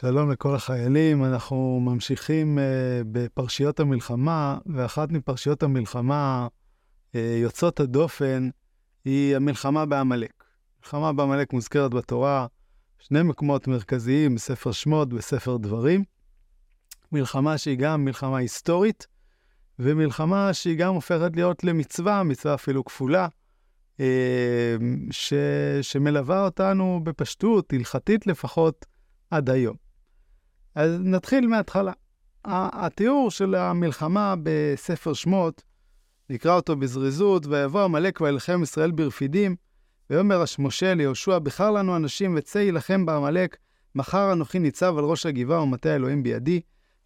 שלום לכל החיילים, אנחנו ממשיכים uh, בפרשיות המלחמה, ואחת מפרשיות המלחמה uh, יוצאות הדופן היא המלחמה בעמלק. מלחמה בעמלק מוזכרת בתורה, שני מקומות מרכזיים בספר שמות, בספר דברים. מלחמה שהיא גם מלחמה היסטורית, ומלחמה שהיא גם הופכת להיות למצווה, מצווה אפילו כפולה, uh, ש... שמלווה אותנו בפשטות, הלכתית לפחות, עד היום. אז נתחיל מההתחלה. התיאור של המלחמה בספר שמות, נקרא אותו בזריזות, ויבוא עמלק וילחם ישראל ברפידים, ויאמר משה ליהושע, בחר לנו אנשים וצא יילחם בעמלק, מחר אנוכי ניצב על ראש הגבעה ומטה האלוהים בידי.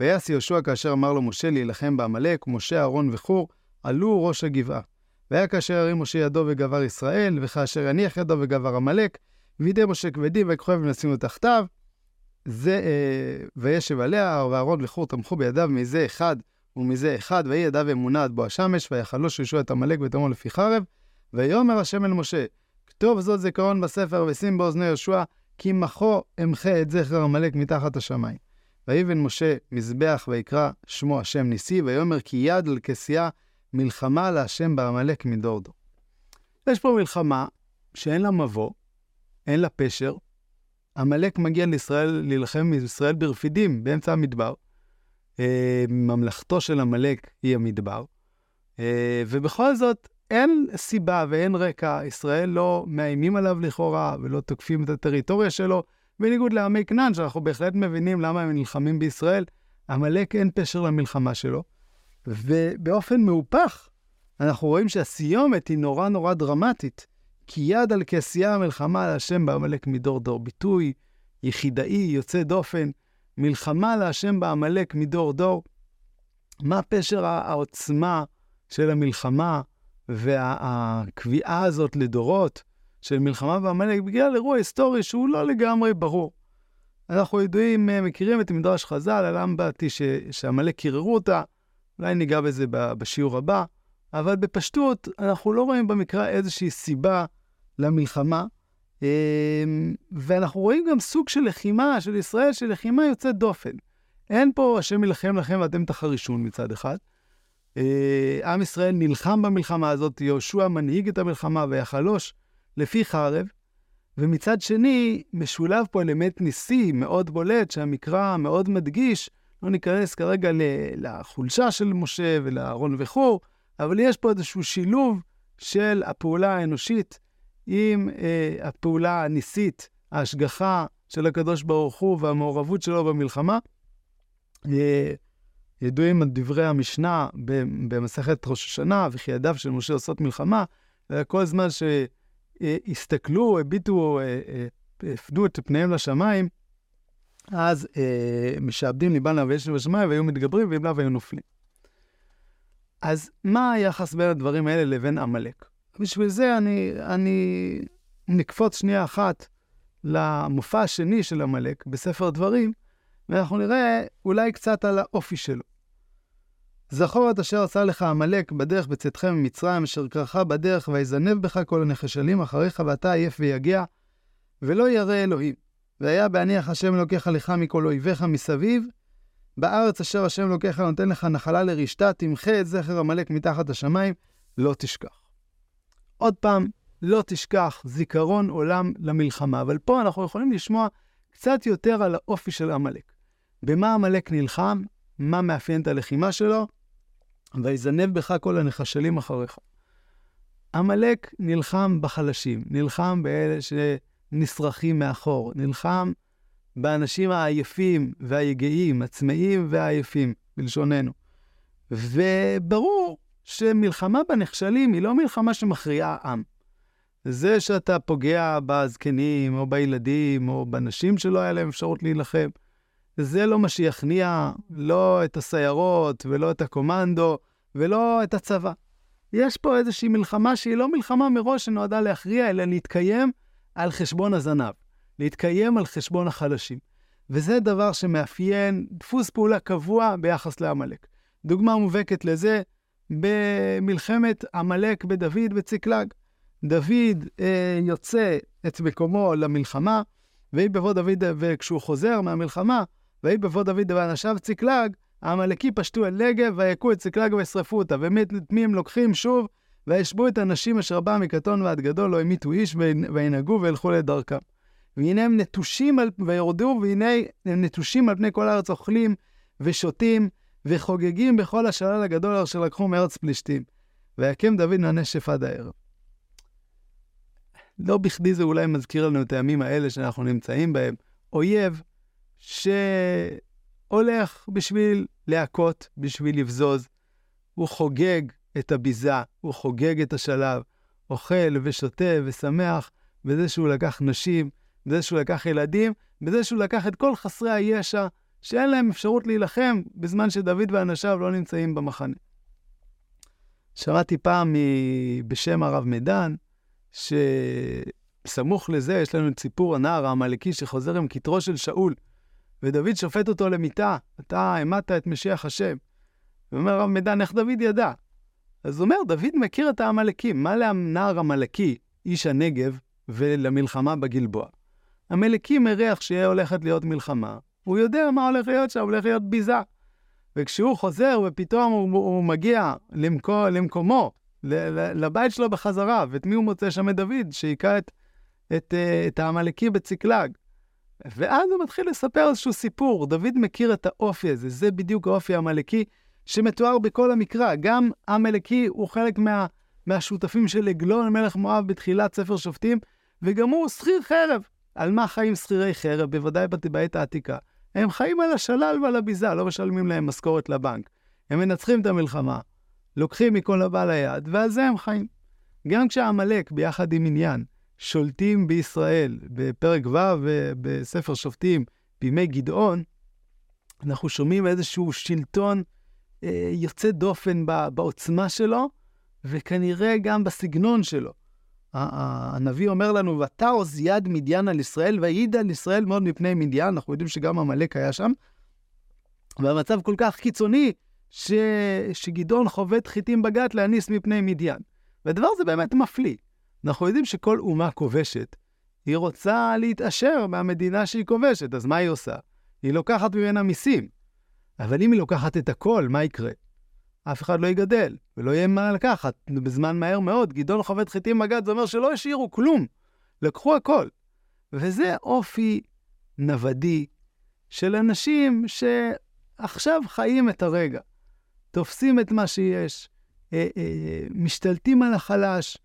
ויעש יהושע כאשר אמר לו משה להילחם בעמלק, ומשה אהרון וחור עלו ראש הגבעה. והיה כאשר ירים משה ידו וגבר ישראל, וכאשר יניח ידו וגבר עמלק, וידי משה כבדי ויקחו אבן ושימו תחתיו, זה, אה, וישב עליה, ואהרון וחור תמכו בידיו מזה אחד ומזה אחד, ויהי ידיו אמונה עד השמש, ויחלוש ישוע את עמלק ותאמר לפי חרב, ויאמר השם אל משה, כתוב זאת זיכרון בספר ושים באוזני יהושע, כי מחו אמחה את זכר עמלק מתחת השמיים. ויבן משה מזבח ויקרא שמו השם ניסי, ויאמר כי יד על כסייה מלחמה להשם בעמלק מדור דור. יש פה מלחמה שאין לה מבוא, אין לה פשר, עמלק מגיע לישראל, להילחם עם ישראל ברפידים, באמצע המדבר. אה, ממלכתו של עמלק היא המדבר. אה, ובכל זאת, אין סיבה ואין רקע, ישראל לא מאיימים עליו לכאורה ולא תוקפים את הטריטוריה שלו, בניגוד לעמי כנען, שאנחנו בהחלט מבינים למה הם נלחמים בישראל. עמלק אין פשר למלחמה שלו. ובאופן מהופך, אנחנו רואים שהסיומת היא נורא נורא דרמטית. כי יד על כסייה המלחמה להשם בעמלק מדור דור. ביטוי יחידאי, יוצא דופן, מלחמה להשם בעמלק מדור דור. מה פשר העוצמה של המלחמה והקביעה הזאת לדורות של מלחמה בעמלק בגלל אירוע היסטורי שהוא לא לגמרי ברור. אנחנו ידועים, מכירים את מדרש חז"ל, על אמבטי שעמלק קיררו אותה, אולי ניגע בזה בשיעור הבא, אבל בפשטות אנחנו לא רואים במקרא איזושהי סיבה למלחמה, אמ, ואנחנו רואים גם סוג של לחימה של ישראל, של לחימה יוצאת דופן. אין פה השם יילחם לכם ואתם תחרישון מצד אחד. אה, עם ישראל נלחם במלחמה הזאת, יהושע מנהיג את המלחמה ויחלוש לפי חרב, ומצד שני משולב פה אלמנט ניסי מאוד בולט, שהמקרא מאוד מדגיש, לא ניכנס כרגע לחולשה של משה ולאהרון וחור, אבל יש פה איזשהו שילוב של הפעולה האנושית עם אה, הפעולה הניסית, ההשגחה של הקדוש ברוך הוא והמעורבות שלו במלחמה. אה, ידועים דברי המשנה במסכת ראש השנה, וכי ידיו של משה עושות מלחמה, וכל זמן שהסתכלו, הביטו, אה, אה, הפנו את פניהם לשמיים, אז אה, משעבדים ליבן ויש בשמיים והיו מתגברים, ואם לאו היו נופלים. אז מה היחס בין הדברים האלה לבין עמלק? בשביל זה אני, אני נקפוץ שנייה אחת למופע השני של עמלק בספר דברים, ואנחנו נראה אולי קצת על האופי שלו. זכור את אשר עשה לך עמלק בדרך בצאתכם ממצרים, אשר קרחה בדרך, ויזנב בך כל הנחשלים אחריך, ואתה עייף ויגע, ולא ירא אלוהים. והיה בהניח השם אלוקיך לך מכל אויביך מסביב, בארץ אשר השם אלוקיך נותן לך נחלה לרשתה, תמחה את זכר עמלק מתחת השמיים, לא תשכח. עוד פעם, לא תשכח, זיכרון עולם למלחמה. אבל פה אנחנו יכולים לשמוע קצת יותר על האופי של עמלק. במה עמלק נלחם, מה מאפיין את הלחימה שלו, ויזנב בך כל הנחשלים אחריך. עמלק נלחם בחלשים, נלחם באלה שנשרכים מאחור, נלחם באנשים העייפים והיגעים, הצמאים והעייפים, בלשוננו. וברור שמלחמה בנחשלים היא לא מלחמה שמכריעה עם. זה שאתה פוגע בזקנים, או בילדים, או בנשים שלא היה להם אפשרות להילחם, זה לא מה שיכניע לא את הסיירות, ולא את הקומנדו, ולא את הצבא. יש פה איזושהי מלחמה שהיא לא מלחמה מראש שנועדה להכריע, אלא להתקיים על חשבון הזנב, להתקיים על חשבון החלשים. וזה דבר שמאפיין דפוס פעולה קבוע ביחס לעמלק. דוגמה מובהקת לזה, במלחמת עמלק בדוד בציקלג. דוד אה, יוצא את מקומו למלחמה, ויהי בבוא דוד, וכשהוא חוזר מהמלחמה, ויהי בבוא דוד ואנשיו ציקלג, העמלקי פשטו אל נגב, ויכו את ציקלג וישרפו אותה. ואת מי הם לוקחים? שוב, וישבו את הנשים אשר באה מקטון ועד גדול, לא המיתו איש, וינהגו וילכו לדרכם. והנה הם נטושים, על, וירדו, והנה הם נטושים על פני כל הארץ, אוכלים ושותים, וחוגגים בכל השלל הגדול אשר לקחו מארץ פלישתים. ויקם דוד מהנשף עד הערב. לא בכדי זה אולי מזכיר לנו את הימים האלה שאנחנו נמצאים בהם. אויב שהולך בשביל להכות, בשביל לבזוז. הוא חוגג את הביזה, הוא חוגג את השלב, אוכל ושותה ושמח בזה שהוא לקח נשים, בזה שהוא לקח ילדים, בזה שהוא לקח את כל חסרי הישע, שאין להם אפשרות להילחם בזמן שדוד ואנשיו לא נמצאים במחנה. שמעתי פעם בשם הרב מדן, שסמוך לזה יש לנו את סיפור הנער העמלקי שחוזר עם כתרו של שאול, ודוד שופט אותו למיתה, אתה העמדת את משיח השם. ואומר הרב מדן, איך דוד ידע? אז אומר, דוד מכיר את העמלקים. מה לנער עמלקי, איש הנגב, ולמלחמה בגלבוע? עמלקי מריח שיהיה הולכת להיות מלחמה, הוא יודע מה הולך להיות שם, הולך להיות ביזה. וכשהוא חוזר ופתאום הוא, הוא מגיע למקו, למקומו, לבית שלו בחזרה, ואת מי הוא מוצא שם את דוד, שהיכה את, את, אה, את העמלקי בצקלג. ואז הוא מתחיל לספר איזשהו סיפור. דוד מכיר את האופי הזה, זה בדיוק האופי העמלקי שמתואר בכל המקרא. גם עמלקי הוא חלק מה, מהשותפים של עגלון, מלך מואב, בתחילת ספר שופטים, וגם הוא שכיר חרב. על מה חיים שכירי חרב? בוודאי בעת העתיקה. הם חיים על השלל ועל הביזה, לא משלמים להם משכורת לבנק. הם מנצחים את המלחמה, לוקחים מכל הבא ליד, ועל זה הם חיים. גם כשעמלק, ביחד עם עניין, שולטים בישראל, בפרק ו' בספר שופטים, בימי גדעון, אנחנו שומעים איזשהו שלטון אה, יוצא דופן בעוצמה שלו, וכנראה גם בסגנון שלו. הנביא אומר לנו, ותעוז יד מדיין על ישראל, ויעיד על ישראל מאוד מפני מדיין, אנחנו יודעים שגם עמלק היה שם. והמצב כל כך קיצוני, ש... שגדעון חובט חיטים בגת להניס מפני מדיין. והדבר הזה באמת מפליא. אנחנו יודעים שכל אומה כובשת, היא רוצה להתעשר מהמדינה שהיא כובשת, אז מה היא עושה? היא לוקחת ממנה מיסים. אבל אם היא לוקחת את הכל, מה יקרה? אף אחד לא יגדל, ולא יהיה מה לקחת בזמן מהר מאוד. גדעון חובט חיטים מגד, זה אומר שלא השאירו כלום, לקחו הכל. וזה אופי נוודי של אנשים שעכשיו חיים את הרגע, תופסים את מה שיש, אה, אה, משתלטים על החלש,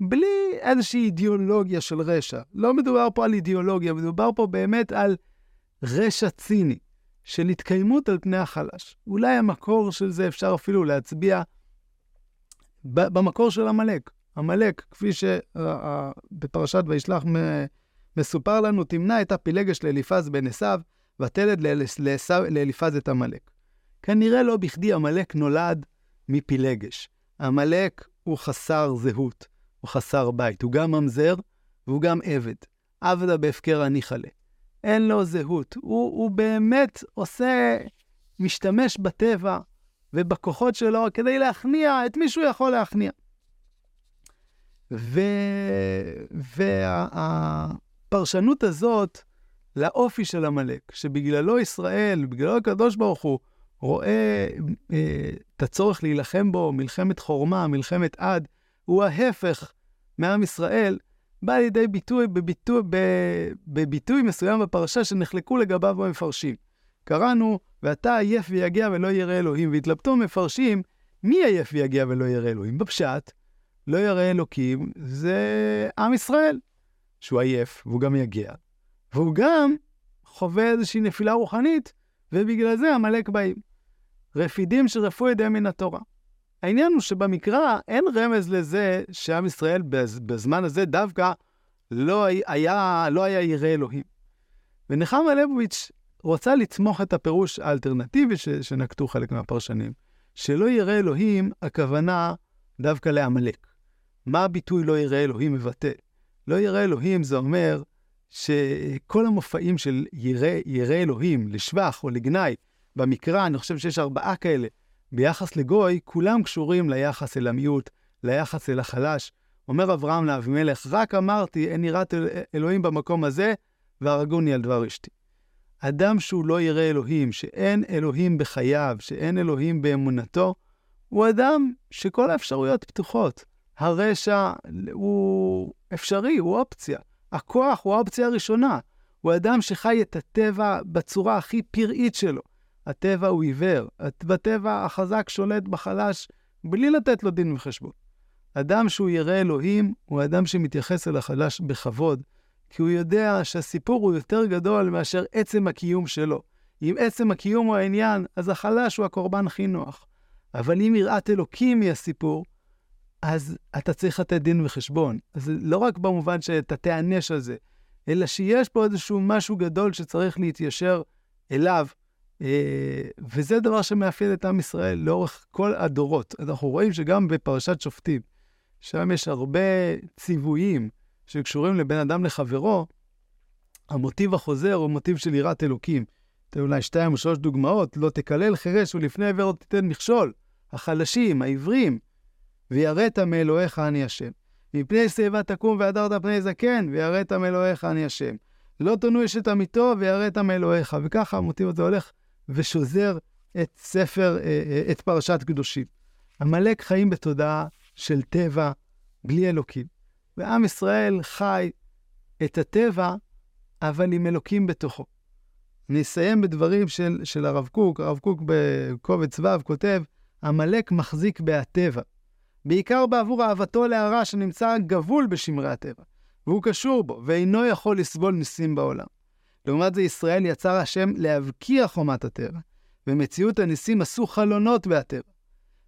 בלי איזושהי אידיאולוגיה של רשע. לא מדובר פה על אידיאולוגיה, מדובר פה באמת על רשע ציני. של התקיימות על פני החלש. אולי המקור של זה אפשר אפילו להצביע במקור של עמלק. עמלק, כפי שבפרשת וישלח מסופר לנו, תמנע את הפילגש לאליפז בן עשיו, ותלד לאליפז את עמלק. כנראה לא בכדי עמלק נולד מפילגש. עמלק הוא חסר זהות, הוא חסר בית. הוא גם ממזר והוא גם עבד. עבדה בהפקר הניחלה. אין לו זהות. הוא, הוא באמת עושה, משתמש בטבע ובכוחות שלו כדי להכניע את מי שהוא יכול להכניע. והפרשנות וה, הזאת לאופי של עמלק, שבגללו ישראל, בגללו הקדוש ברוך הוא, רואה אה, את הצורך להילחם בו, מלחמת חורמה, מלחמת עד, הוא ההפך מעם ישראל, בא לידי ביטוי בביטוי, בביטוי מסוים בפרשה שנחלקו לגביו המפרשים. קראנו, ואתה עייף ויגע ולא ירא אלוהים, והתלבטו מפרשים, מי עייף ויגע ולא ירא אלוהים? בפשט, לא ירא אלוקים, זה עם ישראל, שהוא עייף, והוא גם יגע, והוא גם חווה איזושהי נפילה רוחנית, ובגלל זה עמלק באים. רפידים שרפו ידיהם מן התורה. העניין הוא שבמקרא אין רמז לזה שעם ישראל בזמן הזה דווקא לא היה, לא היה ירא אלוהים. ונחמה ליבוביץ' רוצה לתמוך את הפירוש האלטרנטיבי ש, שנקטו חלק מהפרשנים, שלא ירא אלוהים, הכוונה דווקא לעמלק. מה הביטוי לא ירא אלוהים מבטא? לא ירא אלוהים זה אומר שכל המופעים של ירא אלוהים לשבח או לגנאי, במקרא, אני חושב שיש ארבעה כאלה, ביחס לגוי, כולם קשורים ליחס אל המיעוט, ליחס אל החלש. אומר אברהם לאבימלך, רק אמרתי, אין יראת אל- אלוהים במקום הזה, והרגוני על דבר אשתי. אדם שהוא לא ירא אלוהים, שאין אלוהים בחייו, שאין אלוהים באמונתו, הוא אדם שכל האפשרויות פתוחות. הרשע הוא אפשרי, הוא אופציה. הכוח הוא האופציה הראשונה. הוא אדם שחי את הטבע בצורה הכי פראית שלו. הטבע הוא עיוור. בטבע החזק שולט בחלש בלי לתת לו דין וחשבון. אדם שהוא ירא אלוהים הוא אדם שמתייחס אל החלש בכבוד, כי הוא יודע שהסיפור הוא יותר גדול מאשר עצם הקיום שלו. אם עצם הקיום הוא העניין, אז החלש הוא הקורבן הכי נוח. אבל אם יראת אלוקים היא הסיפור, אז אתה צריך לתת דין וחשבון. אז לא רק במובן שאתה תיענש על זה, אלא שיש פה איזשהו משהו גדול שצריך להתיישר אליו, וזה דבר שמאפיין את עם ישראל לאורך כל הדורות. אנחנו רואים שגם בפרשת שופטים, שם יש הרבה ציוויים שקשורים לבן אדם לחברו, המוטיב החוזר הוא מוטיב של יראת אלוקים. אתן אולי שתיים או שלוש דוגמאות, לא תקלל חירש ולפני עבר לא תיתן מכשול. החלשים, העיוורים, ויראת מאלוהיך אני השם. מפני שיבה תקום והדרת פני זקן, ויראת מאלוהיך אני השם. לא תונו אשת עמיתו, ויראת מאלוהיך. וככה המוטיב הזה הולך ושוזר את ספר, אה, אה, את פרשת קדושים. עמלק חיים בתודעה של טבע בלי אלוקים. ועם ישראל חי את הטבע, אבל עם אלוקים בתוכו. אני אסיים בדברים של, של הרב קוק. הרב קוק בקובץ ו' כותב, עמלק מחזיק בהטבע, בעיקר בעבור אהבתו להרע שנמצא גבול בשמרי הטבע, והוא קשור בו, ואינו יכול לסבול ניסים בעולם. לעומת זה, ישראל יצר השם להבקיע חומת הטבע, ומציאות הניסים עשו חלונות בהטבע.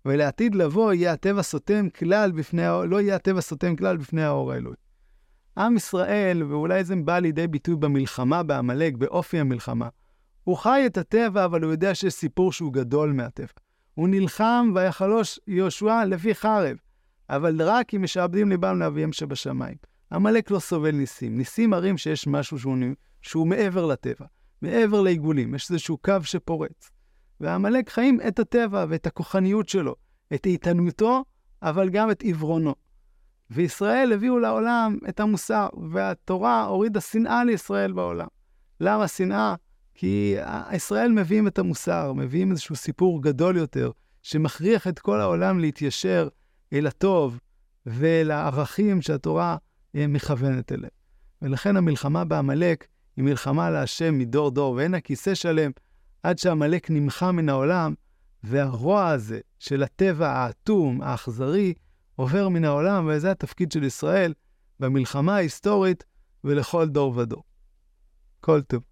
ולעתיד לבוא יהיה הטבע סותם כלל בפני, לא יהיה הטבע סותם כלל בפני האור האלוהי. עם ישראל, ואולי זה בא לידי ביטוי במלחמה בעמלק, באופי המלחמה, הוא חי את הטבע, אבל הוא יודע שיש סיפור שהוא גדול מהטבע. הוא נלחם ויחלוש יהושע לפי חרב, אבל רק אם משעבדים ליבם לאביהם שבשמיים. עמלק לא סובל ניסים. ניסים מראים שיש משהו שהוא, שהוא מעבר לטבע, מעבר לעיגולים, יש איזשהו קו שפורץ. ועמלק חיים את הטבע ואת הכוחניות שלו, את איתנותו, אבל גם את עיוורונו. וישראל הביאו לעולם את המוסר, והתורה הורידה שנאה לישראל בעולם. למה שנאה? כי ישראל מביאים את המוסר, מביאים איזשהו סיפור גדול יותר, שמכריח את כל העולם להתיישר אל הטוב ואל הערכים שהתורה אה, מכוונת אליהם. ולכן המלחמה בעמלק היא מלחמה להשם מדור דור, ואין הכיסא שלם עד שעמלק נמחה מן העולם, והרוע הזה של הטבע האטום, האכזרי, עובר מן העולם, וזה התפקיד של ישראל במלחמה ההיסטורית ולכל דור ודור. כל טוב.